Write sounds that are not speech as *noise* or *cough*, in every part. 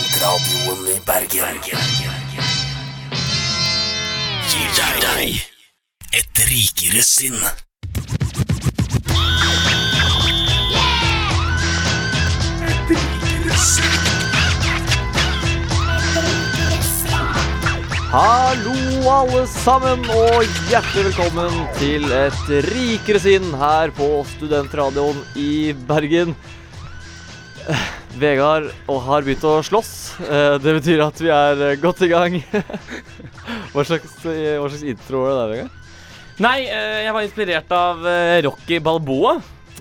Studentradioen i Bergen. Gir deg et rikere sinn. Hallo, alle sammen, og hjertelig velkommen til et rikere sinn her på Studentradioen i Bergen. Vegard og har begynt å slåss. Eh, Det betyr at vi er eh, godt i gang. *laughs* Hva slags, eh, hva slags intro var det der, Vegard? Nei, jeg var inspirert av Rocky Balboa.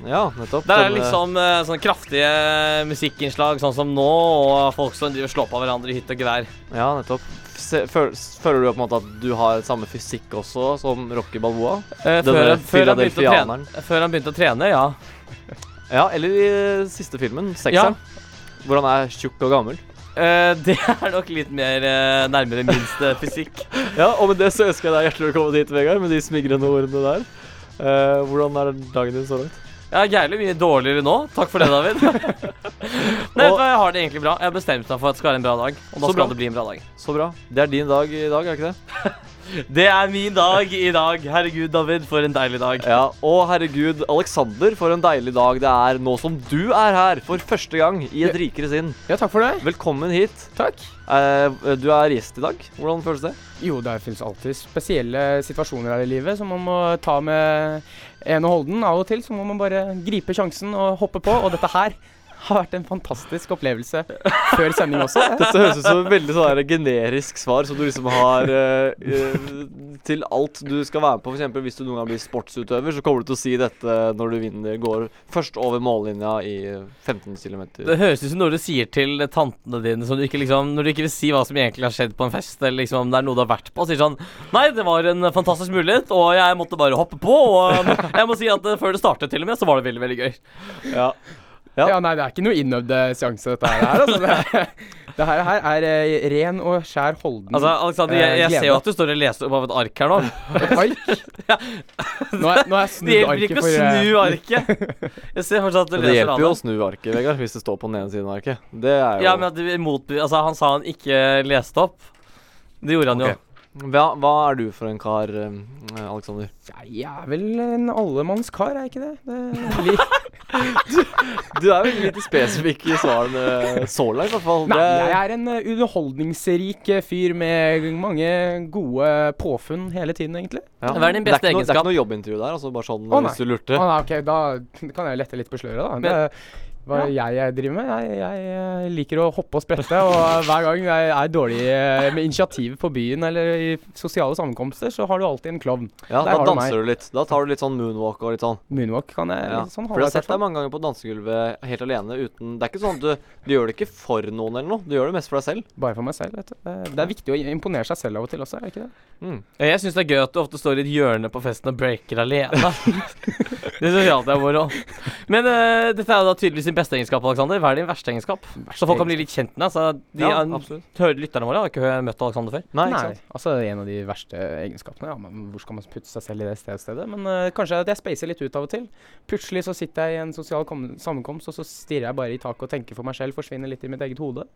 Ja, nettopp. Der er det liksom sånne kraftige musikkinnslag, sånn som nå, og folk som driver slår på hverandre i hytt og gevær. Ja, nettopp. Se, føler du på en måte at du har samme fysikk også som Rocky Balboa? Eh, før, før, han trene, før han begynte å trene, ja. Ja, eller i siste filmen, sekseren. Hvor han er tjukk og gammel. Uh, det er nok litt mer uh, nærmere minst eh, fysikk. *laughs* Ja, og med det så ønsker jeg deg hjertelig velkommen hit, Vegard, med de smigrende ordene der. Uh, hvordan er dagen din så langt? Jeg er gærlig mye dårligere nå. Takk for det, David. *laughs* Nei, du jeg har det egentlig bra. Jeg har bestemt meg for at det skal være en bra dag. Og da skal bra. det bli en bra dag. Så bra. Det er din dag i dag, er det ikke det? *laughs* Det er min dag i dag. Herregud, David, for en deilig dag. Ja, Og herregud, Alexander, for en deilig dag det er nå som du er her for første gang i et rikere sinn. Ja, takk for det. Velkommen hit. Takk. Eh, du er gjest i dag. Hvordan føles det? Jo, det finnes alltid spesielle situasjoner her i livet som man må ta med ene holden. Av og til så må man bare gripe sjansen og hoppe på, og dette her har vært en fantastisk opplevelse før sending også. *laughs* Dette høres ut som et veldig sånn generisk svar som du liksom har eh, eh, til alt du skal være med på. Eksempel hvis du noen gang blir sportsutøver, så kommer du til å si dette når du vinner, går først over mållinja i 15 km. Det høres ut som noe du sier til tantene dine som du ikke liksom Når du ikke vil si hva som egentlig har skjedd på en fest, eller liksom om det er noe du har vært på, sier sånn Nei, det var en fantastisk mulighet, og jeg måtte bare hoppe på, og jeg må si at eh, før det startet, til og med, så var det veldig, veldig gøy. Ja. Ja. Ja. nei, det er ikke noe innøvde seanse, dette her. Altså. Det, *laughs* det her, her er eh, ren og skjær holden. Altså, Alexander, jeg, jeg Eh, ser jo at du står og leser opp av et ark her nå. Et ark. *laughs* Nå har nå arket for Det hjelper ikke å eh, snu arket. Jeg ser fortsatt at du Og det leser hjelper jo å snu arket, Vegard, hvis det står på den ene siden av arket. Det er jo Ja, men at du mot, Altså, han sa han ikke leste opp. Det gjorde han jo. Hva, hva er du for en kar, Alexander? Jeg er vel en allemannskar, er jeg ikke det? det *laughs* li- Du er veldig lite spesifikk i svarene så langt, i hvert fall. Nei, Det- jeg er en eh, underholdningsrik eh, fyr med mange gode påfunn hele tiden, egentlig. ja. Hva er din Det er egenskap? noe- Det er ikke noe jobbintervju der, altså bare sånn oh, hvis du lurte. Å, nei, ok, da kan jeg lette litt på sløret, da. Men- det, hva jeg, jeg driver med? Jeg, jeg, liker å hoppe og sprette, og hver gang jeg er dårlig eh, med initiativ på byen eller i sosiale sammenkomster, så har du alltid en klovn. Ja, Der da du danser du litt. Da tar du litt sånn moonwalk og litt sånn. Moonwalk kan jeg Ja. sånn For jeg har sett deg mange ganger på dansegulvet helt alene uten Det er ikke sånn at du, du gjør det ikke for noen eller noe. Du gjør det mest for deg selv. Bare for meg selv, vet du. Det, er viktig å imponere seg selv av og til også, er det ikke det? Mm. Jeg syns det er gøy at du ofte står i et hjørne på festen og breaker alene. *laughs* det syns jeg alltid er moro. Men uh, dette er jo da tydeligvis din beste egenskap, Alexander. Hva er din verste egenskap? Så folk kan bli litt kjent med deg. De Ja, er- lytterne våre har ikke møtt Alexander før. Nei, ikke sant. altså en av de verste egenskapene. Ja, men hvor skal man putte seg selv i det stedet? stedet? Men uh, kanskje at jeg spacer litt ut av og til. Plutselig så sitter jeg i en sosial sammenkomst, og så stirrer jeg bare i taket og tenker for meg selv, forsvinner litt i mitt eget hode.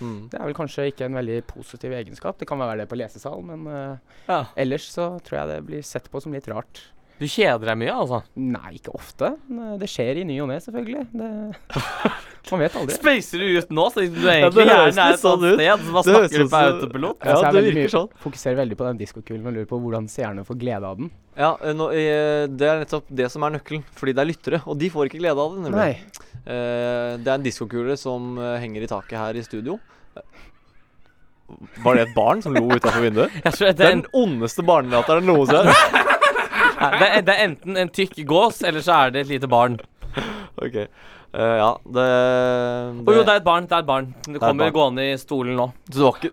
Mm. Det er vel kanskje ikke en veldig positiv egenskap. Det kan være det på lesesal, men uh, Ja. ellers så tror jeg det blir sett på som litt rart. Du kjeder deg mye, altså. Nei, ikke ofte. Det skjer i ny og ne, selvfølgelig. Det, *laughs* man vet aldri. Spacer du ut nå, så du Ja, egentlig det høres gjerne er et sånt sånn sted? Så bare snakker du på autopilot? Ja, så er det veldig virker sånn. Fokuserer veldig på den diskokulen og lurer på hvordan seerne får glede av den. Ja, eh, nå, eh, det er nettopp det som er nøkkelen. Fordi det er lyttere, og de får ikke glede av det. nemlig. Nei. Eh, det er en diskokule som henger i taket her i studio. Var det et barn som lo utafor vinduet? *laughs* Jeg tror Det det er er, en, den ondeste barnelateren noensinne. *laughs* det, er, det er enten en tykk gås, eller så er det et lite barn. ok. Uh, ja, det, Å jo, det er et barn. Det er et barn. Det *laughs* kommer gående i stolen nå. Så det var ikke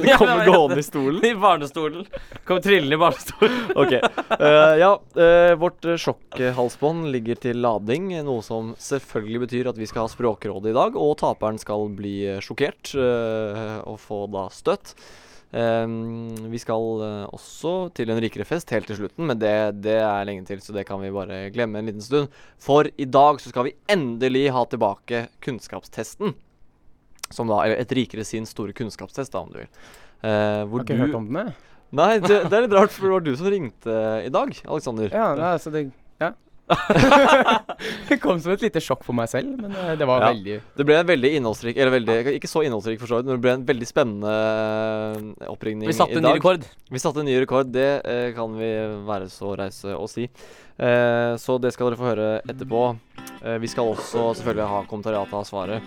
Det Ja, kommer men- gående i stolen? I barnestolen. Kommer trillende i barnestolen. *laughs* Ok. Uh, ja, uh, vårt sjokkhalsbånd ligger til lading, noe som selvfølgelig betyr at vi skal ha Språkrådet i dag, og taperen skal bli sjokkert og få da støtt. Ehm, vi skal eh, også til en rikere fest helt til slutten, men det, det er lenge til, så det kan vi bare glemme en liten stund. For i dag så skal vi endelig ha tilbake kunnskapstesten. Som da, eller Et rikere sin store kunnskapstest, da, om du vil. Eh, hvor Har ikke du hørt om den, jeg. Nei, det, det er litt rart, for det var du som ringte i dag, Aleksander. Ja, nei, altså det. *laughs* det kom som et lite sjokk for meg selv, men eh, det var Ja. veldig Det ble en veldig innholdsrik Eller veldig, ikke så innholdsrik, for så vidt, men det ble en veldig spennende eh, oppringning Vi satte en ny rekord. Vi satte en ny rekord, det eh, kan vi være så reise å si. Eh, så det skal dere få høre etterpå. Eh, vi skal også selvfølgelig ha kommentariatet av svaret,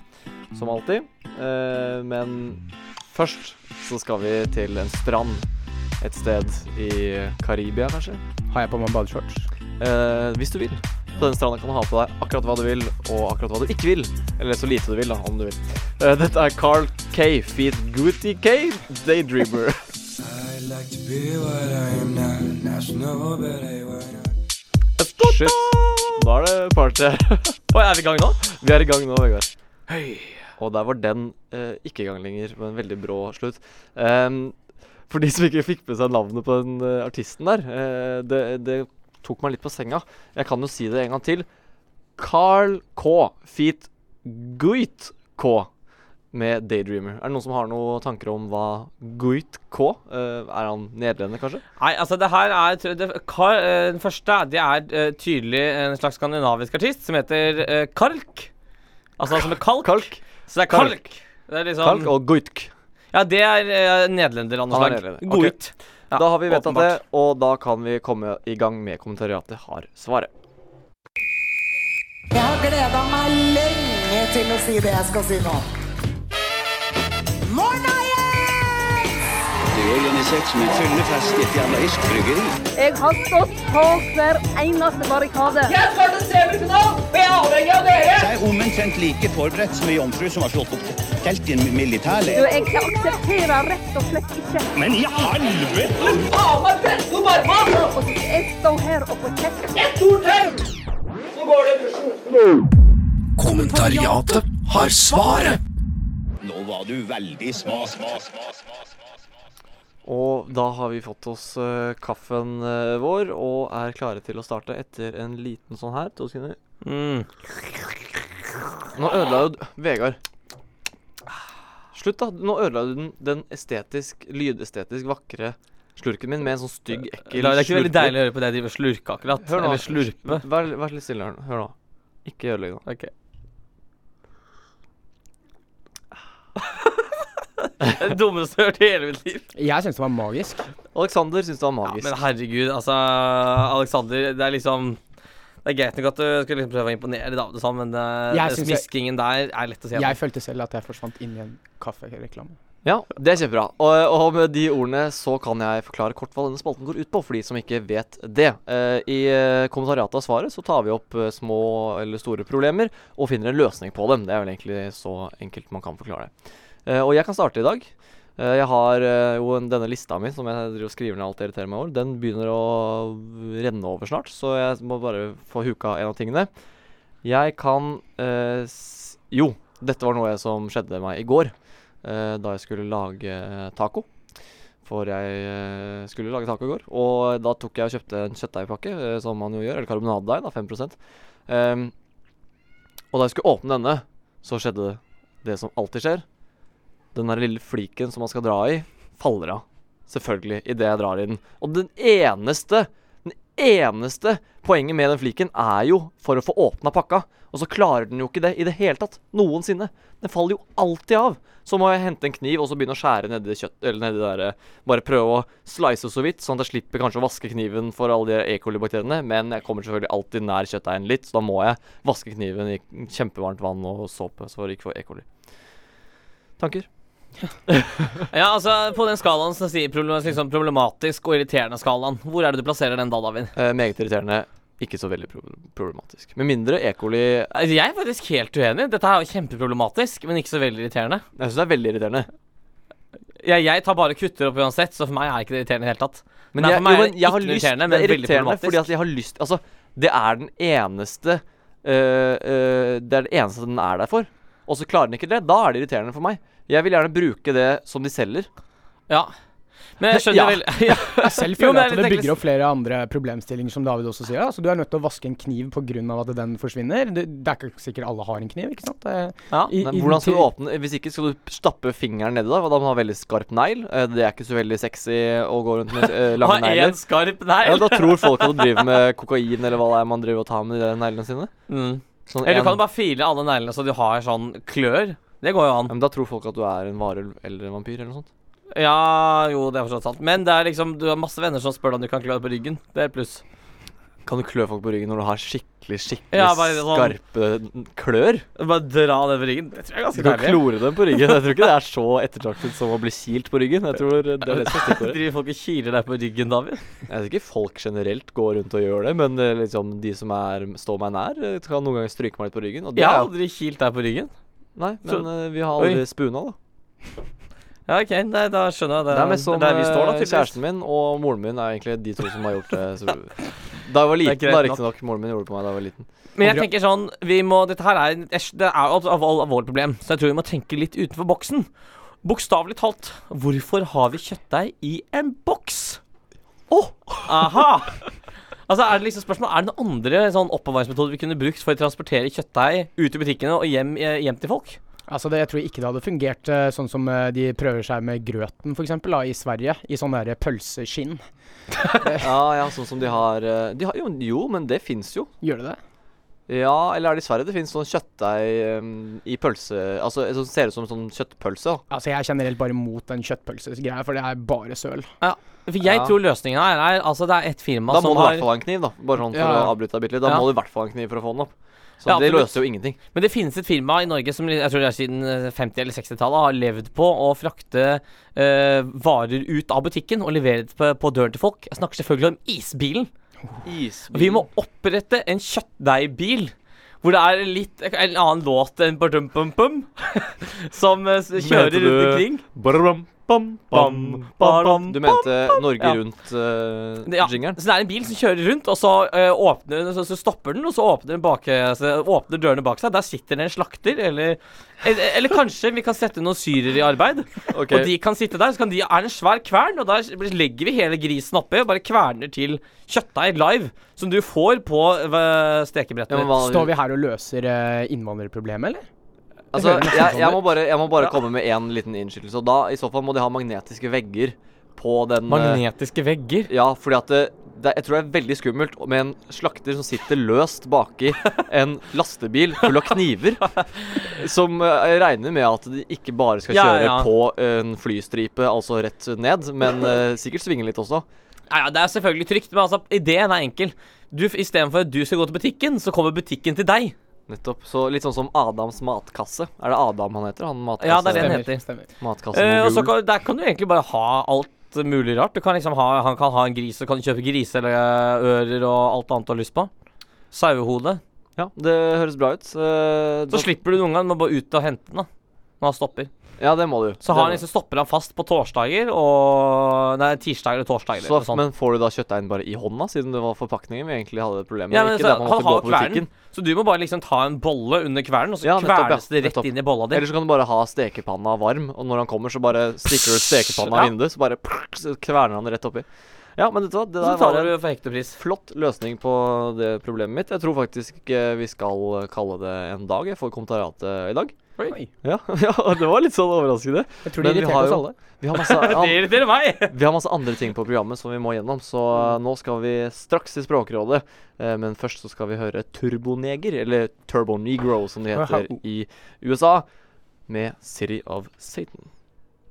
som alltid. Eh, men først så skal vi til en strand et sted i Karibia, kanskje. Har jeg på meg badeshorts? Eh, hvis du vil. På den stranda kan du ha på deg akkurat hva du vil, og akkurat hva du ikke vil. Eller så lite du vil, da, om du vil. Eh, dette er Carl K. Feet Gooty K. Daydreamer. Shit. Da er det party. *laughs* Oi, er vi i gang nå? Vi er i gang nå, Vegard. Og der var den eh, ikke i gang lenger, med en veldig brå slutt. Um, for de som ikke fikk med seg navnet på den eh, artisten der, eh, det, det tok meg litt på senga. Jeg kan jo si det en gang til. Carl K. Feet Guit K. Med Daydreamer. Er det noen som har noen tanker om hva Guit K eh, Er han nederlender, kanskje? Nei, altså det her er det, Carl, eh, Den første det er eh, tydelig en slags skandinavisk artist som heter Kalk. Altså som er kalk. Kalk. Så det er Kalk. kalk. Det er liksom Kalk og Guitk. Ja, det er uh, nederlender av noe slag. Guit. Ok. Ja, da har vi vedtatt det, og da kan vi komme i gang med kommentariatet har svaret. Jeg har gleda meg lenge til å si det jeg skal si nå. Er organisert som en fyllefest i et jævla bryggeri. Jeg har stått på hver eneste barrikade. Jeg skal til semifinalen, og jeg er avhengig av dere! Jeg er omtrent like forberedt som ei jomfru som har slått opp telt i en Du, militærleir. jeg aksepterer rett og slett ikke Men i helvete! Faen meg presse opp armene! jeg står her og får kjeft. Et ord til! Så går det i dusjen. Kommentariatet har svaret. Nå var du veldig sma, sma, sma, sma. Og da har vi fått oss uh, kaffen uh, vår og er klare til å starte etter en liten sånn her. To sekunder. Mm. Nå ødela jo Vegard. Slutt, da. Nå ødela du den, den estetisk, lydestetisk vakre slurken min med en sånn stygg, ekkel Det er ikke veldig deilig å høre på det jeg driver og slurker akkurat. Hør nå. Eller slurpe. Vær, vær litt stille her nå. Hør nå. Ikke ødelegg nå. Ok. *laughs* *laughs* Det dummeste jeg har hørt i hele mitt liv. Jeg syns det var magisk. Alexander syns det var Ja, magisk. men herregud, altså Alexander, det er liksom Det er greit nok at du skulle liksom prøve å imponere, da, sånn, men det, det synes jeg- smiskingen der er lett å se Jeg følte selv at jeg forsvant inn i en kaffereklame. Ja, det er kjempebra. Og, og med de ordene så kan jeg forklare kort hva denne spalten går ut på, for de som ikke vet det. Eh, I eh, kommentariatet av svaret så tar vi opp eh, små eller store problemer og finner en løsning på dem. Det er vel egentlig så enkelt man kan forklare det. Eh, og jeg kan starte i dag. Eh, jeg har eh, jo en, denne lista mi som jeg driver skriver ned alt det irriterer meg over. Den begynner å renne over snart, så jeg må bare få huka en av tingene. Jeg kan Jo, dette var noe som skjedde meg i går da jeg skulle lage taco. For jeg skulle lage taco i går. Og da tok jeg og kjøpte en kjøttdeigpakke, som man jo gjør. Eller karbonadedeig, da. 5 um, Og da jeg skulle åpne denne, så skjedde det som alltid skjer. Den der lille fliken som man skal dra i, faller av. Selvfølgelig, idet jeg drar i den. Og den eneste den eneste poenget med den fliken er jo for å få åpna pakka. Og så klarer den jo ikke det i det hele tatt. Noensinne. Den faller jo alltid av. Så må jeg hente en kniv og så begynne å skjære nedi kjøttet, Eller nedi der eh, Bare prøve å slice så vidt, sånn at jeg slipper kanskje å vaske kniven for alle de E. coli-bakteriene. Men jeg kommer selvfølgelig alltid nær kjøttdeigen litt, så da må jeg vaske kniven i kjempevarmt vann og såpe for å ikke få E. Tanker? Ja, altså På den skalaen som sier liksom problematisk og irriterende skalaen, hvor er det du plasserer den da, David? Eh, meget irriterende. Ikke så veldig pro problematisk. Med mindre E. coli Altså, jeg er faktisk helt uenig. Dette er jo kjempeproblematisk, men ikke så veldig irriterende. Jeg syns det er veldig irriterende. Jeg, jeg tar bare kutter opp uansett, så for meg er ikke det irriterende i det hele tatt. Men, Nei, jeg, for meg jo, er men det jeg har ikke lyst irriterende, Det men er veldig irriterende problematisk. fordi at jeg har lyst Altså, det er den eneste øh, øh, Det er det eneste den er der for. Og så klarer den ikke det. Da er det irriterende for meg. Jeg vil gjerne bruke det som de selger. Ja. Men jeg skjønner *laughs* Ja. vel *laughs* ja. Jeg selv Jo, føler men at det bygger opp flere andre problemstillinger, som David også sier. Altså, du er nødt til å vaske en kniv pga. at den forsvinner. Det, det er ikke sikkert alle har en kniv, ikke sant? Det, Ja. i- men hvordan skal du åpne Hvis ikke skal du stappe fingeren nedi, da. og Da må du ha veldig skarp negl. Eh, Det er ikke så veldig sexy å gå rundt med lange *laughs* negler. Ha én skarp negl. Ja, da tror folk at du driver med kokain, eller hva det er man driver og tar med de neglene sine. mm. Sånn Eller du en- kan jo bare file alle neglene så du har sånn klør. Det går jo ja, an. men Da tror folk at du er en varulv eller en vampyr eller noe sånt. Ja, jo, det er fortsatt sant. Men det er liksom, du har masse venner som spør deg om du kan klø deg på ryggen. Det er et pluss. Kan du klø folk på ryggen når du har skikkelig skikkelig Ja, bare sånn- skarpe klør? Bare dra det på ryggen. Det tror jeg er Du ganske kan deilig. klore dem på ryggen. Jeg tror ikke det er så *laughs* ettertraktet som å bli kilt på ryggen. Jeg tror det er det som er stikkordet. *laughs* Driver folk og kiler deg på ryggen, David? Jeg vet ikke folk generelt går rundt og gjør det, men eh, liksom de som er, står meg nær, eh, kan noen ganger stryke meg litt på ryggen. Og det Jeg har er, aldri kilt deg på ryggen. Nei, men Så- eh, vi har aldri spuna, da. *laughs* Ja, OK, nei, da skjønner jeg det. Det er mest som der vi står, da, tydeligvis. kjæresten min og moren min er egentlig de to som har gjort det. Så, *laughs* da jeg var liten, da nok. riktignok. Moren min gjorde det på meg da jeg var liten. Men jeg tenker sånn Vi må Dette her er Det er et alvorlig problem, så jeg tror vi må tenke litt utenfor boksen. Bokstavelig talt, hvorfor har vi kjøttdeig i en boks? Åh! Aha! *laughs* Altså, er det liksom spørsmål Er det noen andre sånn oppbevaringsmetoder vi kunne brukt for å transportere kjøttdeig ut i butikkene og hjem, eh, hjem til folk? Altså det, jeg tror ikke det hadde fungert eh, sånn som eh, de prøver seg med grøten f.eks. i Sverige. I sånn derre pølseskinn. *laughs* Ja, ja, sånn som de har, de har jo, jo, men det fins jo. Gjør det det? Ja, eller er det i Sverige det finnes sånn kjøttdeig um, i pølse Altså som ser ut som sånn kjøttpølse. da Altså Jeg er generelt bare mot den kjøttpølsegreia, for det er bare søl. For jeg Ja. tror løsningen er, er Altså, det er et firma Da må du i hvert fall ha en kniv, da. Bare sånn for Ja. å avbryte deg bitte litt. Da Ja. må du i hvert fall ha en kniv for å få den opp. Så Ja, det løser jo ingenting. Men det finnes et firma i Norge som jeg tror det er siden eh, 50- eller 60-tallet har levd på å frakte eh, varer ut av butikken og levere det på, på døren til folk. Jeg snakker selvfølgelig om isbilen. Isbil. Vi må opprette en kjøttdeigbil. Hvor det er litt en annen låt enn Badum Bum Bum, *laughs* som eh, kjører rundt du- omkring. Bam, bam, bam. Du mente Norge Ja. Ja, Rundt-jingeren? så det er en bil som kjører rundt, og så eh, åpner den, så, så stopper den, og så åpner den bak, eh, så åpner dørene bak seg. Der sitter det en slakter, eller, eller Eller kanskje vi kan sette noen syrere i arbeid. Okay. Og de kan sitte der, så kan de er det en svær kvern, og der legger vi hele grisen oppi og bare kverner til kjøttdeig live, som du får på eh, stekebrettet. Ja, Står vi her og løser innvandrerproblemet, eller? Altså, jeg, jeg må bare, jeg må bare komme med én liten innskytelse. Og da, i så fall, må de ha magnetiske vegger på den eh, Magnetiske vegger. Ja, fordi at det, det, jeg tror det er veldig skummelt med en slakter som sitter løst baki en lastebil full av kniver. *laughs* Som eh, jeg regner med at de ikke bare skal kjøre ja. på en flystripe, altså rett ned, men uh, sikkert svinge litt også. Ja, ja, det er selvfølgelig trygt, men altså, ideen er enkel. Du, Istedenfor at du skal gå til butikken, så kommer butikken til deg. Nettopp. Så litt sånn som Adams matkasse. Er det Adam han heter? Han matkasse, Ja, det er det den Stemmer, heter. stemmer. Matkasse Uh, og så kan, der kan du egentlig bare ha alt mulig rart. Du kan liksom ha, Han kan ha en gris, og kan kjøpe grise eller eh, ører og alt annet du har lyst på. Sauehode. Ja, det høres bra ut. Uh, Så da- slipper du noen gang med bare ut og hente den. da Når han stopper. Ja, det må du. Så har han liksom stopper han fast på torsdager og Nei, tirsdager og torsdager. Så, noe men får du da kjøttdeigen bare i hånda, siden det var forpakningen vi egentlig hadde problemet Ja, med? men Ikke så, det han har kvernen, så du må bare liksom ta en bolle under kvernen, og så Ja, ja. kvernes det rett inn i bolla di. Eller så kan du bare ha stekepanna varm, og når han kommer, så bare stikker du stekepanna Ja. i vinduet, så bare så kverner han det rett oppi. Ja, men vet du hva, det der var en flott løsning på det problemet mitt. Jeg tror faktisk eh, vi skal kalle det en dag for kommentariatet i dag. Oi. Ja, *laughs* ja, det var litt sånn overraskende. Jeg tror Men de har irriterte oss alle. Vi har masse, *laughs* Det an irriterer meg! *laughs* vi har masse andre ting på programmet som vi må gjennom, så eh, nå skal vi straks til Språkrådet. Eh, men først så skal vi høre Turboneger, eller Turbo Negro som det heter i USA, med City of Satan.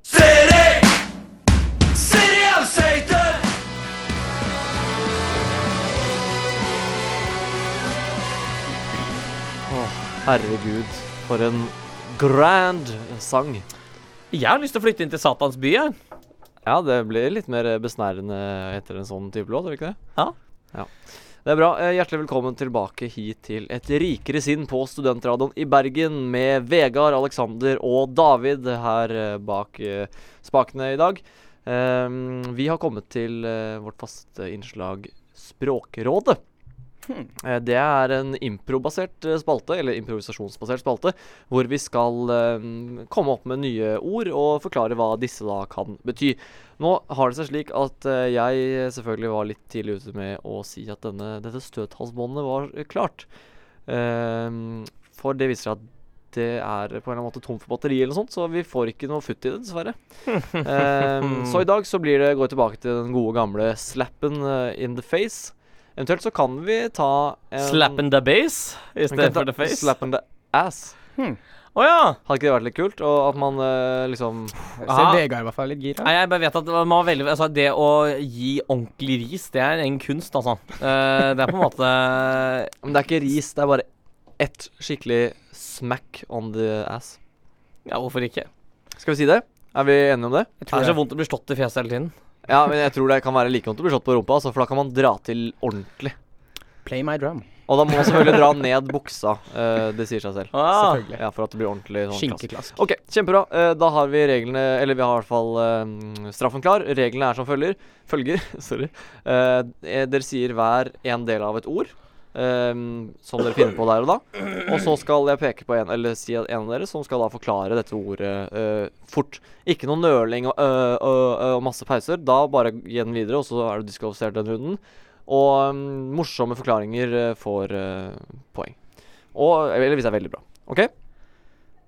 City! City of Satan! Herregud, for en grand sang. Jeg har lyst til å flytte inn til Satans by, jeg. Ja, det blir litt mer besnærende etter en sånn type låt, gjør det ikke det? Ja. ja. Det er bra. Eh, Hjertelig velkommen tilbake hit til Et rikere sinn på Studentradioen i Bergen med Vegard, Alexander og David her eh, bak eh, spakene i dag. Vi har kommet til vårt faste innslag Språkrådet. Eh, Det er en improbasert eh, spalte, eller improvisasjonsbasert spalte, hvor vi skal eh, komme opp med nye ord og forklare hva disse da kan bety. Nå har det seg slik at jeg selvfølgelig var litt tidlig ute med å si at denne, dette støthalsbåndet var klart. For det viser seg at det er på en eller annen måte tomt for batteri eller noe sånt, så vi får ikke noe futt i det, dessverre. um, *laughs* så i dag så blir det gå tilbake til den gode gamle slappen in the face. Eventuelt så kan vi ta en Slap in the base i stedet for the face. Slap in the ass. Å ja! Hadde ikke det vært litt kult? Og at man uh, liksom Jeg ser Vegard i hvert fall litt gira. Nei, jeg bare vet at man var veldig Altså, det å gi ordentlig ris, det er en kunst, altså. Uh, det er på en måte *laughs* Men det er ikke ris, det er bare ett skikkelig smack on the ass. Ja, hvorfor ikke? Skal vi si det? Er vi enige om det? Det er så vondt å bli slått i fjeset hele tiden. Ja, men jeg tror det kan være like vondt å bli slått på rumpa, altså, for da kan man dra til ordentlig. Play my drum. Og da må man selvfølgelig dra ned buksa. eh, det sier seg selv. Ah, Selvfølgelig. Ja, For at det blir ordentlig sånn. Skinkeklask. Ok, kjempebra. Eh, da har vi reglene Eller vi har i hvert fall eh, straffen klar. Reglene er som følger. Følger, *laughs* sorry. Eh, eh, dere sier hver en del av et ord. Eh, som dere finner på der og da. Og så skal jeg peke på en Eller si at en av dere som skal da forklare dette ordet uh, fort. Ikke noe nøling og, uh, øh, og masse pauser. Da bare gi den videre, og så er du diskvalifisert den runden. Og um, morsomme forklaringer eh, får eh, poeng. Og Eller hvis det er veldig bra. OK?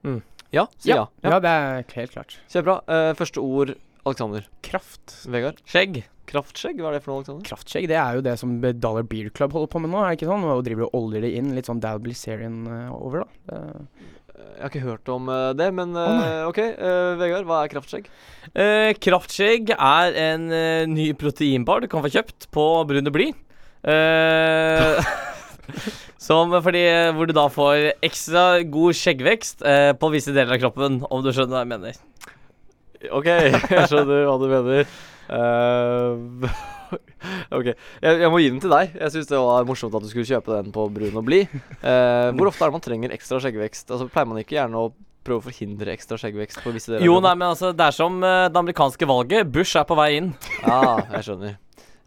Mm. Ja, si ja. Ja, det er helt klart. Kjempebra. Første ord, Alexander. Kraft. Vegard. skjegg. Kraftskjegg, hva er det for noe, Alexander? Kraftskjegg det er jo det som Dollar Beer Club holder på med nå, er det ikke sånn? Og driver og oljer det inn litt sånn Dal Blizzarian eh, over, da. Det, Jeg har ikke hørt om eh, det, men oh, eh, OK. Uh, Vegard, hva er kraftskjegg? Uh, kraftskjegg er en uh, ny proteinbar du kan få kjøpt på Brune Bli. Eh, *laughs* som fordi Hvor du da får ekstra god skjeggvekst eh, på visse deler av kroppen, om du skjønner hva jeg mener. OK, *laughs* jeg skjønner hva du mener. Eh, *laughs* OK. Jeg, jeg må gi den til deg. Jeg syns det var morsomt at du skulle kjøpe den på brun og blid. Uh, hvor ofte er det man trenger ekstra skjeggvekst? Altså Pleier man ikke gjerne å prøve å forhindre ekstra skjeggvekst på visse deler? Jo, nei, men altså, det er som uh, det amerikanske valget. Bush er på vei inn. Ja, jeg skjønner.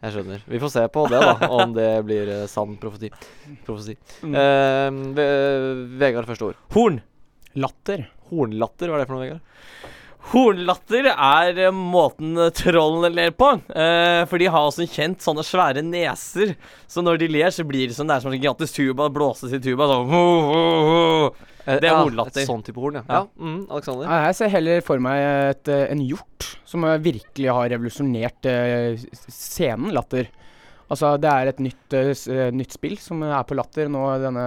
Jeg skjønner. Vi får se på det, da, om det blir sann profeti. profeti. Eh, Ve Vegard, første ord. Horn. latter. Hornlatter, hva er det for noe, Vegard? Hornlatter er eh, måten eh, trollene ler på. Eh, for de har også kjent sånne svære neser. Så når de ler, så blir det som det er som en gigantisk tuba. Blåses i tuba sånn. ho, ho, ho. Eh, Det er ja, hornlatter. Et sånn type horn, ja. Ja. ja. Mm, Alexander. Ja, Jeg ser heller for meg et, en hjort som virkelig har revolusjonert scenen Latter. Altså, det er et nytt, uh, nytt spill som er på Latter nå denne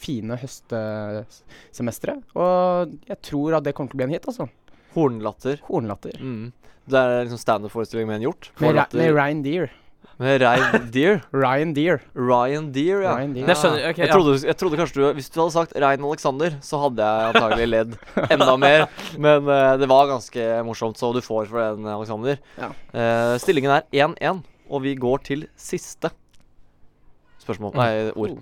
fine høstsemesteret. Og jeg tror at det kommer til å bli en hit, altså. Hornlatter. Hornlatter. Mm. Det er liksom standup-forestilling med en hjort. Med, Hornlatter. med Ryan Deer. Med Ryan *laughs* Deer. Ryan Deer. Ryan Deer, ja. Ryan Deer. Jeg, skjønner okay, jeg, trodde, jeg trodde kanskje du Hvis du hadde sagt Rein Alexander, så hadde jeg antagelig ledd enda mer. *laughs* Men uh, det var ganske morsomt, så du får for den, Alexander. Ja. Uh, stillingen er 1-1, og vi går til siste spørsmål. Nei, ord.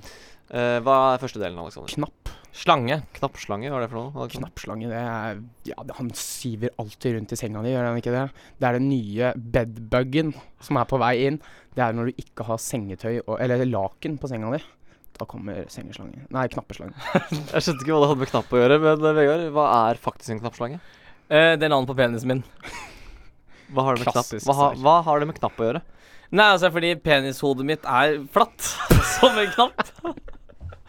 Eh, hva er første delen, Alexander? Knapp. Slange. Knappslange, hva er det for noe? Alexander? Knappslange, det er Ja, han siver alltid rundt i senga di, gjør han ikke det? Det er den nye bedbuggen som er på vei inn. Det er når du ikke har sengetøy og, eller laken på senga di. Da kommer sengeslange. Nei, knappeslange. *laughs* Jeg skjønte ikke hva det hadde med knapp å gjøre, men eh, Vegard, hva er faktisk en knappslange? Uh, det er navnet på penisen min. Hva har det med knapp, Klassisk hva, ha, hva har det med knapp å gjøre? Nei, altså fordi penishodet mitt er flatt. *laughs* Som en knapp.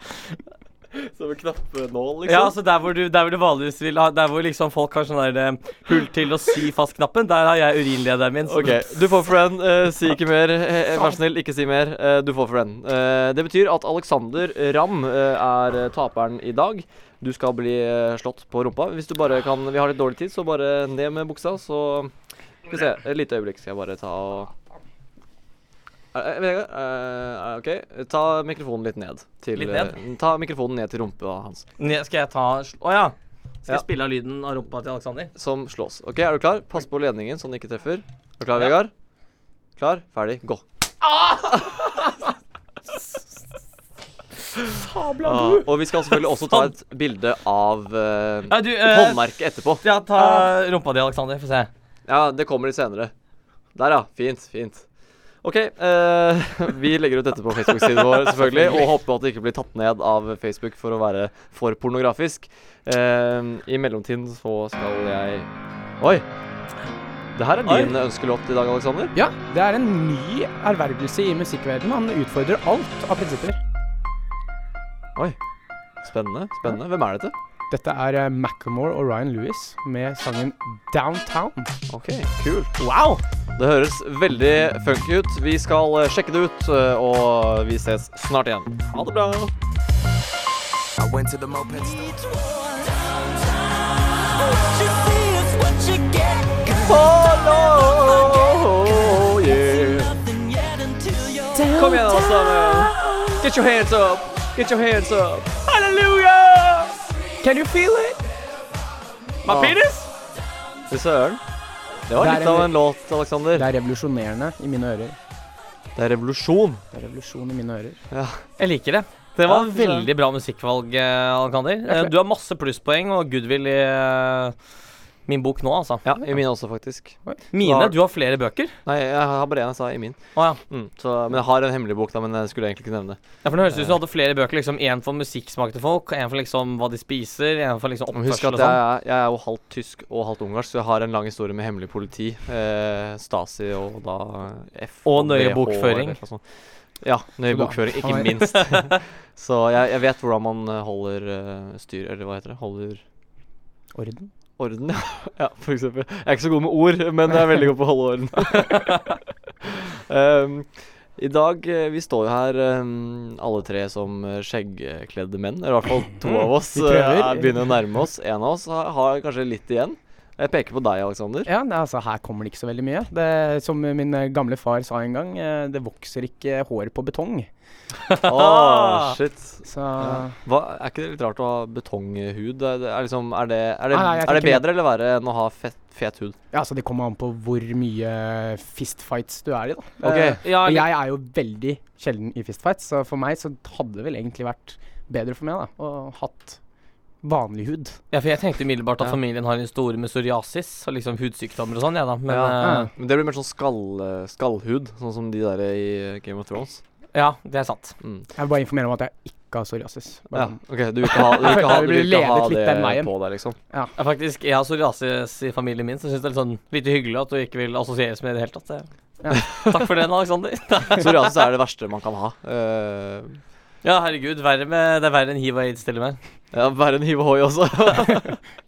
*laughs* Som en knappenål, liksom? Ja, altså der hvor, du, der hvor du vanligvis vil ha Der hvor liksom folk har sånn der eh, hull til å sy fast knappen, der har jeg urinlederen min. Ok, du får for den. Eh, si ikke mer. Eh, vær så snill, ikke si mer. Eh, du får for den. Eh, det betyr at Alexander Ramm eh, er eh, taperen i dag. Du skal bli eh, slått på rumpa. Hvis du bare kan Vi har litt dårlig tid, så bare ned med buksa, så Skal vi se. Et lite øyeblikk skal jeg bare ta og Eh, eh, Vegard, uh, OK. Ta mikrofonen litt ned. Til, Litt ned? Uh, ta mikrofonen ned til rumpa hans, Ne- Skal jeg ta Å ja. Skal Ja. jeg spille av lyden av rumpa til Alexander? som slås. OK, er du klar? Pass på ledningen så den ikke treffer. Er du klar, Ja. Vegard? Klar, ferdig, gå. Ah, *laughs* og vi skal selvfølgelig også ta et bilde av uh, Ja, du, eh, håndmerket etterpå. Ja, ta rumpa di, Alexander. Få se. Ja, det kommer litt senere. Der, ja. Fint. Fint. Ok, eh, *laughs* vi legger ut dette på Facebook-siden vår, *laughs* selvfølgelig. Og håper at det ikke blir tatt ned av Facebook for å være for pornografisk. Eh, I mellomtiden så skal jeg Oi! Det her er din ønskelåt i dag, Aleksander. Ja, det er en ny ervervelse i musikkverdenen. Han utfordrer alt av prinsipper. Oi. Spennende. spennende. Hvem er dette? Dette er uh, og Ryan Lewis med sangen 'Downtown'. Ok, kult. Wow! Det høres veldig funky ut. Vi skal eh, sjekke det ut, eh, og vi ses snart igjen. Ha det bra. I went to the moped store. Oh, yeah. Kom igjen, alle sammen. Get your hands up. Get your hands up. Halleluja! Can you feel it? My penis? Fy søren. Det var Det er litt av en- en låt, Aleksander. Det er revolusjonerende i mine ører. Det er revolusjon. Det er revolusjon i mine ører. Jeg liker det. Det var Ja, fy søren. veldig bra musikkvalg, eh, Alexander. Eh, Du har masse plusspoeng og goodwill i eh, min bok nå, altså. Ja, i min også, faktisk. Mine? Har... Du har flere bøker? Nei, jeg har bare én, jeg sa, i min. Å ja. Mm, så, men jeg har en hemmelig bok, da, men jeg skulle egentlig ikke nevne det. ja. For det høres ut som du hadde flere bøker. liksom Én for musikksmak til folk, en for liksom hva de spiser, en for liksom Men husk oppførsel at og jeg Husk er, jeg er jo halvt tysk og halvt ungarsk, så jeg har en lang historie med hemmelig politi. Eh, Stasi og da F Og nøye bokføring. Ja, nøye bokføring, ikke minst. *laughs* så jeg, jeg vet hvordan man eh, holder eh, styr, eller hva heter det? Holder Orden. Orden, ja. *laughs* ja, for eksempel. Jeg er ikke så god med ord, men jeg er veldig god på å holde orden. um, *laughs* I dag eh, Vi står jo her um, alle tre som eh, skjeggkledde menn. Eller i hvert fall to av oss *laughs* er- begynner å nærme oss. En av oss har, har kanskje litt igjen. Jeg peker på deg, Aleksander. Ja, altså, her kommer det ikke så veldig mye. Det, som min eh, gamle far sa en gang, eh, det vokser ikke hår på betong. *laughs* Åh, shit. Så Ja. Hva, er ikke det litt rart å ha betonghud? Er det, er liksom, er det, er det, Nei, nei, er det bedre eller verre enn å ha fett, fet hud? ja, altså, det kommer an på hvor mye fistfights du er i, da. Okay. Eh, Ja, og jeg er jo veldig sjelden i fistfights, så for meg så hadde det vel egentlig vært bedre for meg da, å hatt vanlig hud. Ja, for jeg tenkte umiddelbart at Ja. familien har en store med psoriasis og liksom hudsykdommer og sånn, jeg da. Men Ja. eh, Men det blir mer sånn skall, skallhud, sånn som de der i Game of Thrones. ja, det er sant. Mm. Jeg vil bare informere om at jeg ikke har psoriasis. Bare Ja, sånn. ok, du vil ikke ha, du vil *laughs* ikke ha, du vil ikke ha det på deg, liksom. Ja, faktisk, Jeg har psoriasis i familien min, så jeg syns det er litt sånn lite hyggelig at du ikke vil assosieres med det i det hele tatt. Ja. *laughs* Takk for den, Aleksander. *laughs* Psoriasis er det verste man kan ha. Eh, ja, herregud. Verre med, det er verre enn hiv og aids, til og med. ja, verre enn hiv og hoi også. *laughs*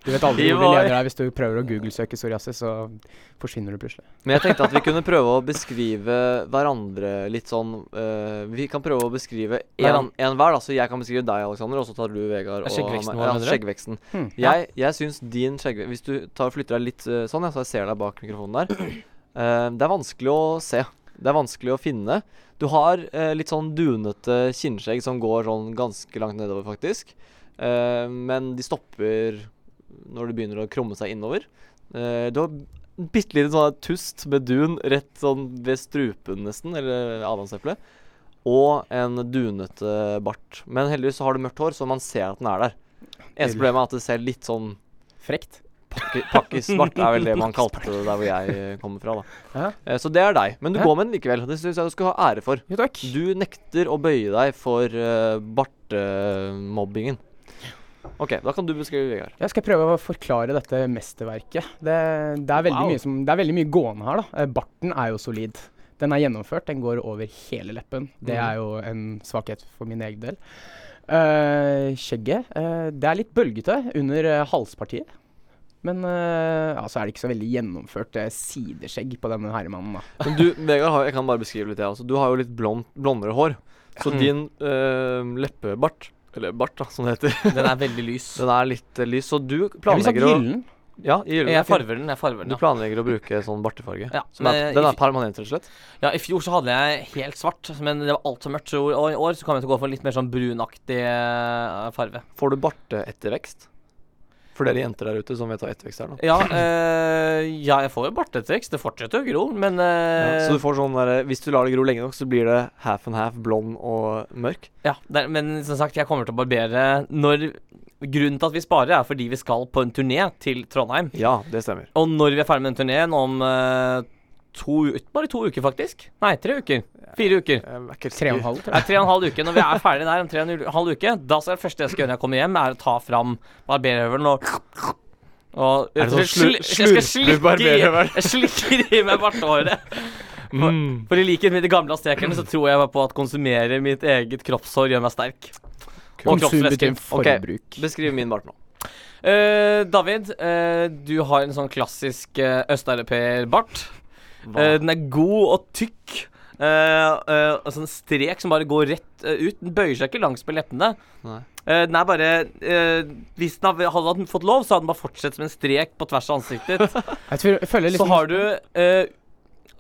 Du vet aldri hvor vi leder deg hvis du prøver å google-søke psoriasis, så forsvinner du plutselig. Men jeg tenkte at vi kunne prøve å beskrive hverandre litt sånn uh, Vi kan prøve å beskrive en, en hver, da. Så jeg kan beskrive deg, Alexander, og så tar du Vegard. Og skjeggveksten vår, ja, mener du? skjeggveksten. Hmm. Jeg, jeg syns din skjeggvekst Hvis du tar flytter deg litt uh, sånn, ja, så jeg ser deg bak mikrofonen der Uh, Det er vanskelig å se. Det er vanskelig å finne. Du har eh, litt sånn dunete kinnskjegg som går sånn ganske langt nedover, faktisk. Eh, men de stopper når de begynner å krumme seg innover. Eh, du har en bitte liten sånn tust med dun rett sånn ved strupen, nesten, eller adamseplet. Og en dunete bart. Men heldigvis så har du mørkt hår, så man ser at den er der. Eneste problemet er at det ser litt sånn Frekt. Pakki- pakkisvart, er vel det man kalte det der hvor jeg kommer fra. da Ja. Eh, Så det er deg. Men du Ja. går med den likevel. Det syns jeg du skal ha ære for. Jo, takk. Du nekter å bøye deg for uh, bartemobbingen. OK, da kan du beskrive Vegard. Jeg skal prøve å forklare dette mesterverket. Det, det, er, veldig Wow. som, det er veldig mye gående her. da. Eh, Barten er jo solid. Den er gjennomført, den går over hele leppen. Det Mhm. er jo en svakhet for min egen del. Uh, skjegget uh, Det er litt bølgete under eh, halspartiet. Men uh, altså er det ikke så veldig gjennomført uh, sideskjegg på denne herremannen. da. Men du, Vegard, jeg kan bare beskrive litt, jeg også. Du har jo litt blond, blondere hår. Så Mm. din uh, leppebart, eller bart, da, som det heter, *laughs* Den er veldig lys. den er litt lys. Så du planlegger å. Ja, i. Jeg farver den. jeg farver den, Du ja. planlegger å bruke sånn bartefarge? Ja, som er, den er permanent, rett og slett? Ja, I fjor så hadde jeg helt svart, men det var altfor mørkt. Så og i år så kommer jeg til å gå for litt mer sånn brunaktig farge farve. Får du barteettervekst? For dere jenter der ute som vet hva ettervekst er, da. Ja, eh, ja jeg får jo bartetvekst. Det fortsetter å gro, men Ja, eh, så du får sånn der, Hvis du lar det gro lenge nok, så blir det half and half blond og mørk? Ja, det, er- men som sagt, jeg kommer til å barbere når Grunnen til at vi sparer, er fordi vi skal på en turné til Trondheim. Ja, det stemmer. Og når vi er ferdig med den turneen om eh, to Bare to uker, faktisk. Nei, tre uker. Fire uker. Er Tre og en halv, tror jeg. tre og en halv uke. Når vi er ferdige der om tre og en halv uke, da skal det første jeg skal gjøre når jeg kommer hjem, er å ta fram barberhøvelen og og Er det sånn slurper Jeg slikker i meg bartehåret. For, Mm. for i likhet med de gamle aztekerne så tror jeg på at konsumere mitt eget kroppshår gjør meg sterk. Og Konsum betyr kroppsvæsker. Ok. Beskriv min bart nå. Uh, David, uh, du har en sånn klassisk uh, østeuropeerbart. Eh, den er god og tykk. Uh, uh, altså sånn strek som bare går rett ut. Den bøyer seg ikke langs med leppene. Nei. Eh, den er bare Hvis den hadde, hadde den fått lov, så hadde den bare fortsatt som en strek på tvers av ansiktet ditt. *laughs* Jeg tror, jeg føler Så liksom har du eh,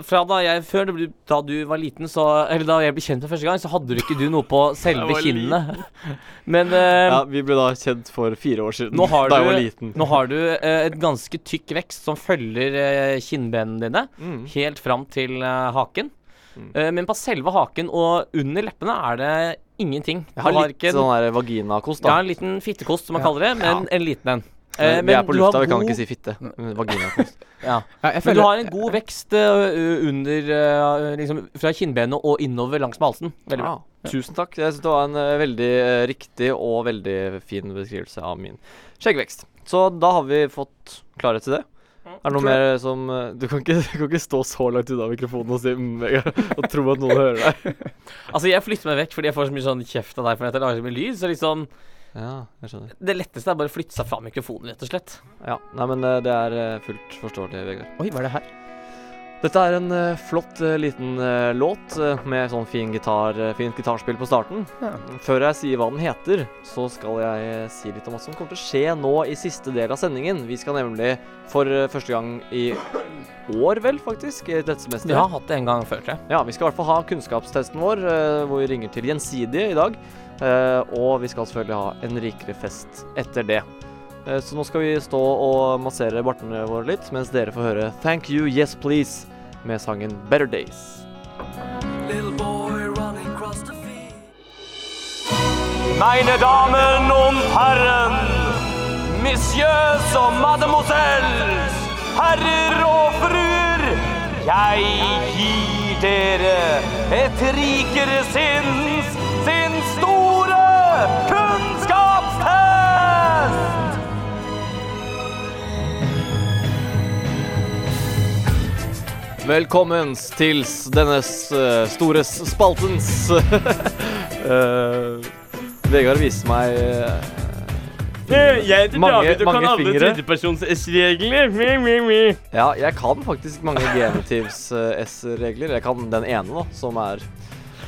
Fra da jeg Før du, ble- da du var liten, så Eller da jeg ble kjent for første gang, så hadde du ikke du noe på selve kinnene. *laughs* Men uh, Ja, vi ble da kjent for fire år siden. da du, da jeg var liten. nå har du uh, et ganske tykk vekst som følger uh, kinnbenene dine Mm. helt fram til haken. Mm. Men på selve haken og under leppene er det ingenting. Jeg har har litt ikke en- sånn der vaginakost, Ja, en liten fittekost, som man Ja. kaller det, men en liten en. Vi Eh, men er på lufta, vi kan god- ikke si fitte. Vaginakost. *laughs* ja. ja, jeg Men du har en god vekst uh, under uh, liksom Fra kinnbenet og innover langs med halsen. Veldig bra. Ja, tusen takk. Jeg syns det var en uh, veldig eh, riktig og veldig fin beskrivelse av min skjeggvekst. Så da har vi fått klarhet til det. Er det noe mer som eh, Du kan ikke, *laughs* du kan ikke stå så langt unna mikrofonen og si mm, og tro at noen hører deg. *laughs* Altså, jeg flytter meg vekk fordi jeg får så mye sånn kjeft av deg for at jeg lager så mye lyd. Så liksom Ja, jeg skjønner. Det letteste er bare å flytte seg fra mikrofonen, rett og slett. Ja, Nei, men eh, det er eh, fullt forståelig, Vegard. Oi, hva er det her? Dette er en eh, flott liten låt med sånn fin gitar, fint gitarspill på starten. Ja. Før jeg sier hva den heter, så skal jeg si litt om hva som kommer til å skje nå i siste del av sendingen. Vi skal nemlig for første gang i år, vel, faktisk, i dette semesteret. Vi har hatt det en gang før, tror jeg. Ja, vi skal i hvert fall ha kunnskapstesten vår, hvor vi ringer til Gjensidige i dag. Eh, og vi skal selvfølgelig ha en rikere fest etter det. Eh, så nå skal vi stå og massere bartene våre litt, mens dere får høre Thank You Yes Please med sangen Better Days. Meine Damen und Herren, Messieurs og Mademoiselles, herrer og fruer, jeg gir dere et rikere sinns, sin store kunnskapstest! Velkommen til denne eh, store spaltens uh, *laughs* Vegard viste meg eh, Jeg heter Mange- David og kan alle fingre. tredjepersons S-regler. Mi, mi, mi. Ja, jeg kan faktisk mange genitivs eh, S-regler. Jeg kan den ene, da, som er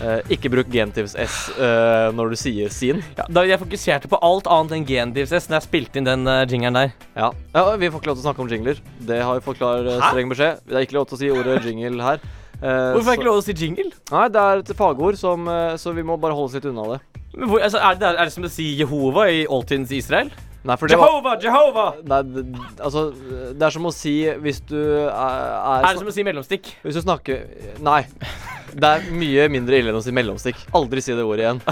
eh, ikke bruk genitivs S uh, når du sier sin. Ja, da jeg fokuserte på alt annet enn gendivses når jeg spilte inn den uh, jingeren der. Ja. ja, Vi får ikke lov til å snakke om jingler. Det har vi fått klar uh, streng beskjed. Det er ikke lov til å si ordet jingle her. Eh, Hvorfor er det ikke lov til å si jingle? Nei, det er et fagord, som, eh, så vi må bare holde oss litt unna det. Men hvor, altså, er, det, er det som å si Jehova i oldtidens Israel? Nei, det var Jehova, Jehova! Nei, det, altså Det er som å si hvis du er, er, Er det som å si mellomstikk? Hvis du snakker Nei. Det er mye mindre ille enn å si mellomstikk. Aldri si det ordet igjen.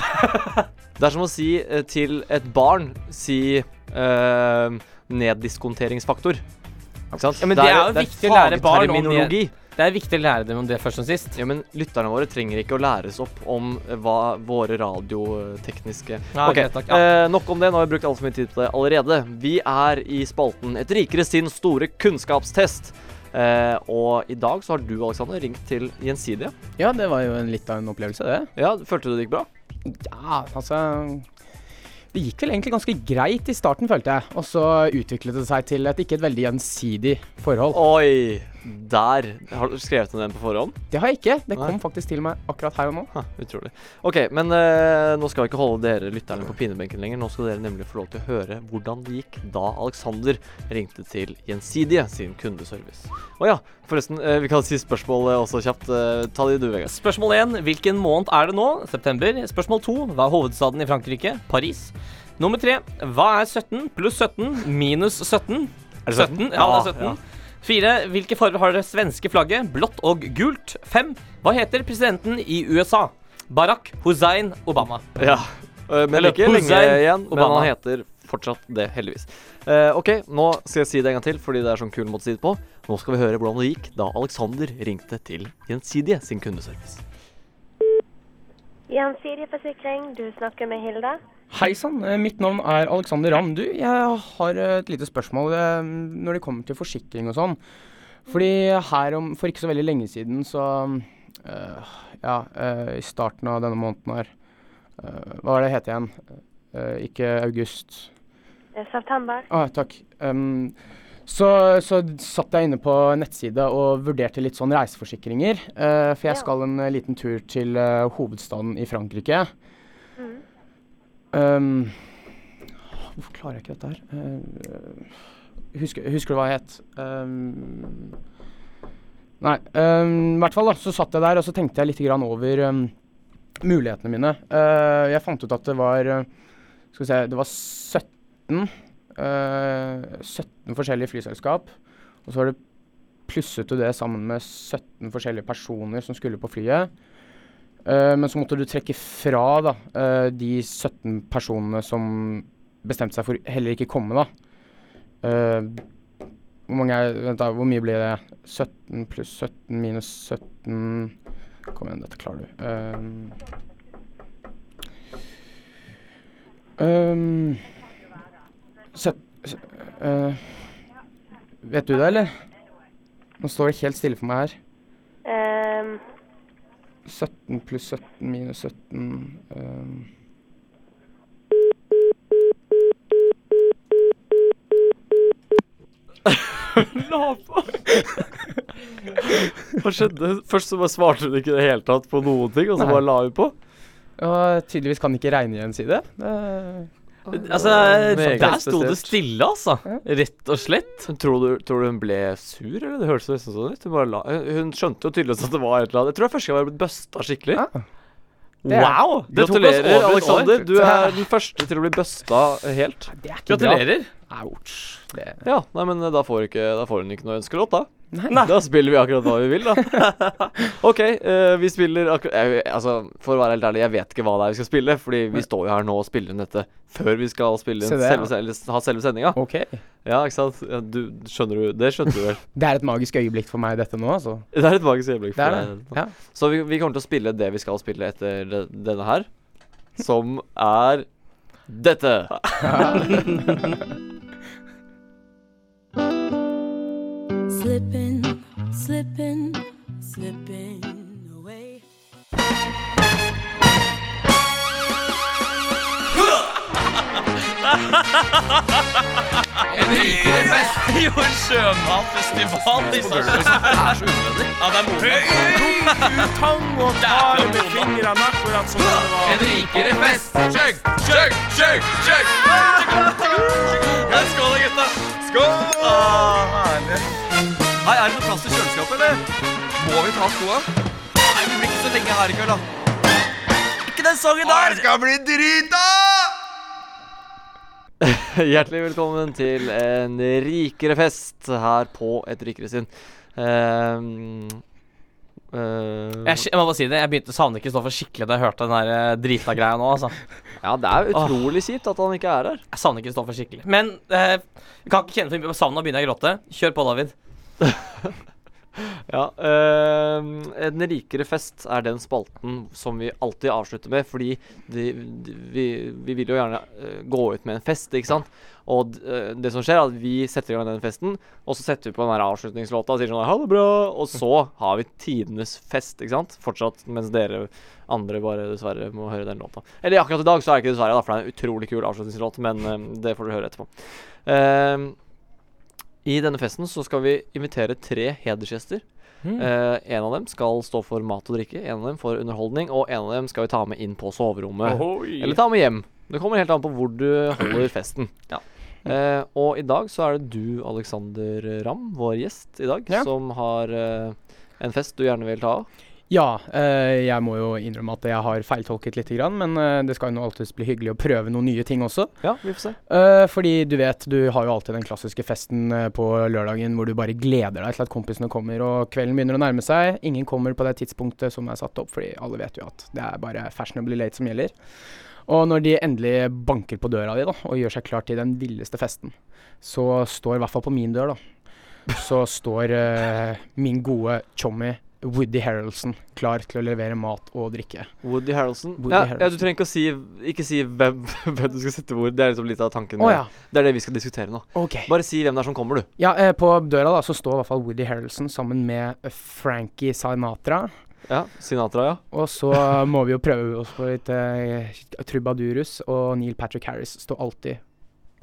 Det er som å si eh, til et barn Si eh, neddiskonteringsfaktor. Ikke sant? Ja, men det er jo viktig å lære barn om det. Det er viktig å lære dem om det først og sist. Ja, men lytterne våre trenger ikke å læres opp om eh, hva våre radiotekniske Ja, Ok, ja. eh, nok om det. Nå har vi brukt altfor mye tid på det allerede. Vi er i spalten Et rikere sin store kunnskapstest. Eh, og i dag så har du, Alexander, ringt til Gjensidige. Ja, det var jo en, litt av en opplevelse, det. Ja, Følte du det gikk bra? Ja, altså Det gikk vel egentlig ganske greit i starten, følte jeg. Og så utviklet det seg til et ikke et veldig gjensidig forhold. Oi! Der. Har du skrevet ned den på forhånd? Det har jeg ikke. Det Nei. kom faktisk til meg akkurat her og nå. Ha, utrolig. Ok, men uh, nå skal vi ikke holde dere lytterne på pinebenken lenger. Nå skal dere nemlig få lov til å høre hvordan det gikk da Alexander ringte til Gjensidige sin kundeservice. Å ja, forresten, Uh, vi kan si spørsmålet også kjapt. Uh, ta det du, Vegard. Spørsmål 1. Hvilken måned er det nå? September. Spørsmål 2. Hva er hovedstaden i Frankrike? Paris. Nummer 3. Hva er 17 pluss 17 minus 17? Er det 17? Ja, det er Ja, 17. 4. Hvilke farger har det svenske flagget? Blått og gult. 5. Hva heter presidenten i USA? Barack Hussein Obama. Ja. Eh, men Eller ikke lenge Hussein Obama. Men han heter fortsatt det, heldigvis. Uh, ok, nå skal jeg si det en gang til, fordi det er sånn kul måte å si det på. Nå skal vi høre hvordan det gikk da Alexander ringte til Gjensidige sin kundeservice. Gjensidig du snakker med Hilde. Hei sann, eh, mitt navn er Alexander Ramm. Du, jeg har et lite spørsmål eh, når det kommer til forsikring og sånn. Fordi her om, for ikke så veldig lenge siden så eh, Ja, eh, i starten av denne måneden her eh, Hva var det het igjen? Eh, ikke august. Eh, September. Ah, takk. Um, så, så satt jeg inne på nettsida og vurderte litt sånn reiseforsikringer. Uh, for jeg skal en eh, liten tur til uh, hovedstaden i Frankrike. Mm. Um, hvorfor klarer jeg ikke dette her? Uh, husker, husker du hva jeg het? Um, nei, um, i hvert fall da, så satt jeg der og så tenkte jeg litt grann over mulighetene mine. Jeg fant ut at det var Skal vi se, det var 17 eh, 17 forskjellige flyselskap. Og så var det plusset du det sammen med 17 forskjellige personer som skulle på flyet. Uh, men så måtte du trekke fra da, uh, de 17 personene som bestemte seg for heller ikke komme, da. Uh, hvor mange Vent, da. Hvor mye blir det? 17 pluss 17 minus 17 Kom igjen, dette klarer du. Um, um, søt, sø- øh, vet du det, eller? Nå står det helt stille for meg her. Um. 17 pluss 17 minus 17 um. *laughs* Hva skjedde? Først så bare svarte hun ikke i det hele tatt på noen ting, og så Nei. bare la hun på. Ja, tydeligvis kan ikke regne igjen, si det. det Altså, der sto det stille, altså. Rett og slett. Tror du, tror du hun ble sur, eller? Det hørtes nesten sånn ut. Hun, bare la, hun skjønte jo tydeligvis at det var et eller annet. Jeg tror det er første gang jeg har blitt busta skikkelig. Ja. Det Wow! Det Gratulerer. Alexander. Du er den første til å bli busta helt. er. Gratulerer. Ouch. Ja, nei, men da får, ikke, da får hun ikke noe ønskelåt, da. Nei. Da spiller vi akkurat hva vi vil, da. *laughs* OK, uh, vi spiller akkurat Altså, for å være helt ærlig, jeg vet ikke hva det er vi skal spille, fordi vi står jo her nå og spiller inn dette før vi skal spille inn det, selve, ha selve sendinga. OK. Ja, ikke sant? Ja, du, skjønner du Det skjønte du vel? *laughs* Det er et magisk øyeblikk for meg, dette nå, altså. Det er et magisk øyeblikk Det for er deg. Ja. Så vi, vi kommer til å spille det vi skal spille etter de, denne her, som er dette. *laughs* Slipping, slipping, slipping away. *laughs* Jo, en sjømatfestival i Sarpsborg. Er så. Ja, det er moro. Tang og tar med fingrene akkurat som det var. En rikere fest. Chug, chug, chug, chug. Skål, gutta. Skål. Er det noe plass til kjøleskapet, eller? Må vi ta skoa? Nei, vi blir ikke så lenge her i kveld, da. Ikke den sangen der! Det skal bli drita! *laughs* Hjertelig velkommen til en rikere fest her på Et rikere sinn. Um, Uh, Jeg, jeg må bare si det, jeg begynte å savne Kristoffer skikkelig da jeg hørte den der eh, drita greia nå. altså *laughs* ja, det er utrolig kjipt at han ikke er her. Jeg savner Kristoffer skikkelig. Men uh, jeg kan ikke kjenne for mye på savnet og begynner jeg å gråte. Kjør på, David. *laughs* Ja, Øh, En rikere fest er den spalten som vi alltid avslutter med, fordi de, de, vi, vi vil jo gjerne øh, gå ut med en fest, ikke sant? Og eh, det som skjer, er at vi setter i gang den festen, og så setter vi på den her avslutningslåta og sier sånn Ha det bra! Og så har vi tidenes fest, ikke sant? Fortsatt, mens dere andre bare dessverre må høre den låta. Eller akkurat i dag så er det ikke dessverre, da, for det er en utrolig kul avslutningslåt, men eh, det får du høre etterpå. Ehm, I denne festen så skal vi invitere tre hedersgjester. Eh, en av dem skal stå for mat og drikke, en av dem for underholdning, og en av dem skal vi ta med inn på soverommet. Eller ta med hjem. Det kommer helt an på hvor du holder *clears throat* festen. Ja. Uh, og i dag så er det du, Alexander Ramm, vår gjest i dag, Ja. som har uh, en fest du gjerne vil ta av. Ja, eh, jeg må jo innrømme at jeg har feiltolket litt, men eh, det skal jo alltids bli hyggelig å prøve noen nye ting også. Ja, vi får se. Eh, fordi du vet, du har jo alltid den klassiske festen på lørdagen hvor du bare gleder deg til at kompisene kommer, og kvelden begynner å nærme seg. Ingen kommer på det tidspunktet som er satt opp, fordi alle vet jo at det er bare fashionably late som gjelder. Og når de endelig banker på døra di da, og gjør seg klar til den villeste festen, så står i hvert fall på min dør, da, så står uh, min gode chommy Woody Harrelson klar til å levere mat og drikke. Woody Harrelson. Woody ja, ja, du trenger ikke å si Ikke si hvem, *laughs* hvem du skal sette hvor. Det er liksom litt av tanken. Oh, ja. Det er det vi skal diskutere nå. Okay. Bare si hvem det er som kommer, du. Ja, eh, på døra da så står i hvert fall Woody Harrelson sammen med eh, Frankie Sinatra. Ja, Sinatra, ja. Og så må vi jo prøve oss på litt eh, trubadurus, og Neil Patrick Harris står alltid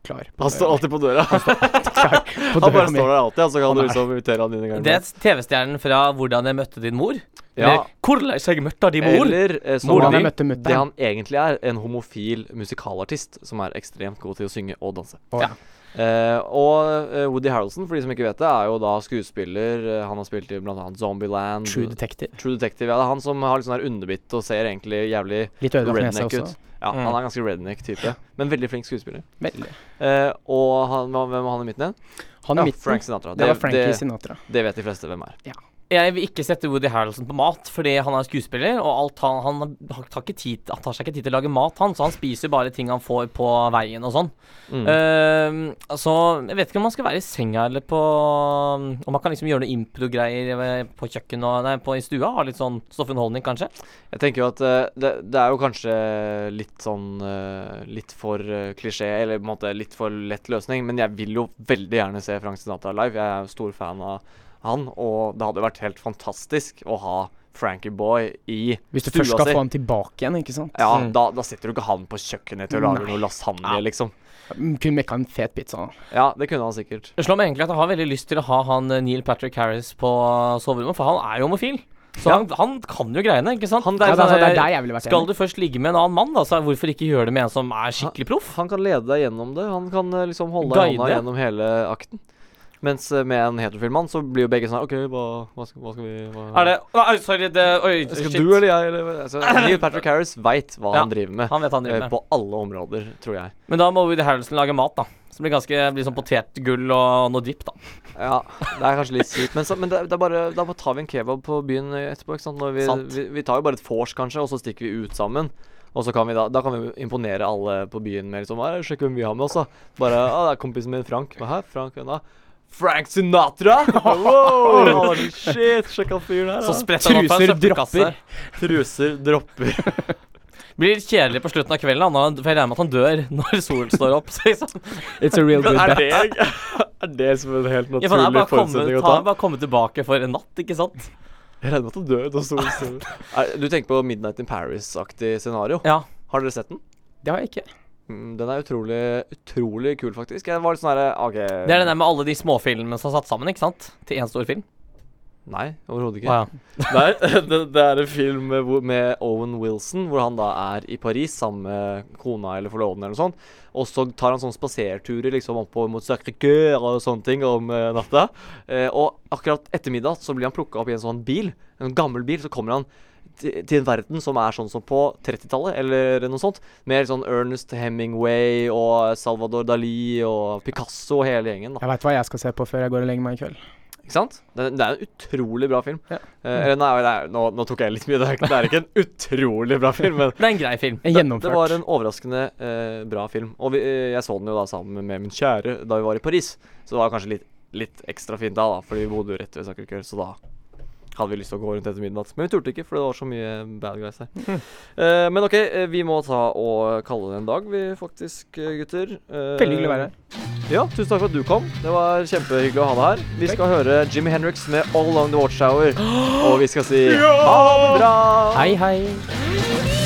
klar. Han står alltid på døra. klar på *laughs* Han bare står der alltid, så kan Han du liksom invitere han inn en gang. Det er TV-stjernen fra 'Hvordan jeg møtte din mor'. Ja. 'Hvordan jeg møtte din mor'. Eller eh, som han, møtte, møtte det han egentlig er, en homofil musikalartist som er ekstremt god til å synge og danse. Oh, Ja. Eh, og eh, Woody Harrelson, for de som ikke vet det, er jo da skuespiller. Eh, han har spilt i bl.a. Zombieland. True Detective. True Detective. Ja, det er han som har litt sånn der underbitt og ser egentlig jævlig redneck ut. Ja, Mm. Han er ganske redneck-type, men veldig flink skuespiller. Veldig. Eh, og han, hvem var han i midten igjen? Han i Ja, midten, Frank Sinatra. det var Frankie det, Sinatra. det vet de fleste hvem er. Jeg vil ikke sette Woody Harrelson på mat, fordi han er skuespiller, og alt han, han, har- tar ikke tid, han tar seg ikke tid til å lage mat, han, så han spiser bare ting han får på veien og sånn. Mm. Uh, så jeg vet ikke om man skal være i senga eller på Om man kan liksom gjøre noe impro-greier på kjøkken og Nei, på i stua. Ha litt sånn stoffunderholdning, kanskje. Jeg tenker jo at uh, det, det er jo kanskje litt sånn uh, Litt for eh, klisjé, eller på en måte litt for lett løsning, men jeg vil jo veldig gjerne se Frank Sinatra live. Jeg er jo stor fan av han, og det hadde vært helt fantastisk å ha Frankie Boy i Hvis du stua først skal si. få han tilbake igjen, ikke sant? Ja, Mm. da, da sitter du ikke han på kjøkkenet til å lage Nei. noe lasagne, Ja. liksom. Mm, Kunne mekka en fet pizza. Ja, det kunne han sikkert. Det slår meg egentlig at jeg har veldig lyst til å ha han eh, Neil Patrick Harris på soverommet, for han er jo homofil. Så Ja. han, han kan jo greiene, ikke sant? Han- Det er Ja, det, er, sånn altså, det er der- der jeg ville vært Skal du først ligge med en annen mann, da, så hvorfor ikke gjøre det med en som er skikkelig proff? Han kan lede deg gjennom det. Han kan eh, liksom holde deg i hånda gjennom hele akten. Mens eh, med en heterofil mann så blir jo begge sånn OK, hva, hva, skal, hva skal vi hva, Er det Nei, sorry, det Oi, Skal shit. du eller jeg, eller altså, *clears throat* Neil Patrick Harris veit hva Ja, han driver med. Han vet han driver eh, med. På alle områder, tror jeg. Men da må Woody Harrelson lage mat, da. Som blir ganske blir sånn potetgull og noe dipp, da. Ja, det er kanskje litt sykt, men, så, men det, det bare, da bare tar vi en kebab på byen etterpå. ikke sant? Vi, vi, vi tar jo bare et vors, kanskje, og så stikker vi ut sammen. Og så kan vi da, da kan vi imponere alle på byen med liksom «Her, Sjekk hvem vi har med oss, da. Bare ah, det er kompisen min Frank. Hva her? Frank, da? Frank Sinatra! *laughs* Wow! Shit, sjekk han fyren her, Så spretter han opp av en Truser søppelkasse. dropper. Truser dropper. *laughs* Blir litt kjedelig på slutten av kvelden, da, når for jeg regner med at han dør *laughs* når solen står opp. Så liksom. It's a real good Men er bet. det, er det som en helt Ja, for han er naturlig bare kommet, forutsetning å han ta? er bare komme tilbake for en natt, ikke sant? Jeg regner med at han dør når solen står opp. Du tenker på Midnight in Paris-aktig scenario? Ja. Har dere sett den? Det har jeg ikke. Mm, Den er utrolig, utrolig kul, faktisk. Jeg var litt sånn OK Det er den der med alle de småfilmene som er satt sammen, ikke sant? Til én stor film. Nei, overhodet ikke. Ah, ja. *laughs* Nei, *laughs* det, det er en film med, med Owen Wilson, hvor han da er i Paris sammen med kona eller forloveden eller noe sånt. Og så tar han sånne spaserturer liksom oppover mot Sacré-Cœur og sånne ting om eh, natta. Eh, og akkurat ettermiddag så blir han plukka opp i en sånn bil, en gammel bil. Så kommer han til, en verden som er sånn som på 30-tallet, eller noe sånt. Med sånn Ernest Hemingway og Salvador Dali og Picasso og hele gjengen. da Jeg veit hva jeg skal se på før jeg går og legger meg i kveld. Ikke sant? Det, det er en utrolig bra film. Ja. Uh, eller nei, det er, nå, nå tok jeg litt mye. Det er, det er ikke en utrolig bra film, men *laughs* Det er en grei film. En det, det var en overraskende uh, bra film. Og vi, uh, jeg så den jo da sammen med min kjære da vi var i Paris. Så det var kanskje litt, litt ekstra fint da, da, fordi vi bodde jo rett ved Sacré-Cœur. Så da hadde vi lyst til å gå rundt etter midnatt. Men vi turte ikke, for det var så mye bad guys her. uh, men OK, eh, vi må ta og kalle det en dag, vi faktisk, eh, gutter. Uh, Veldig hyggelig å være her. Ja, tusen takk for at du kom. Det var kjempehyggelig å ha deg her. Vi skal høre Jimmy Hendrix med All Along The Watchtower. *gasps* Og vi skal si ha det bra! Hei, hei.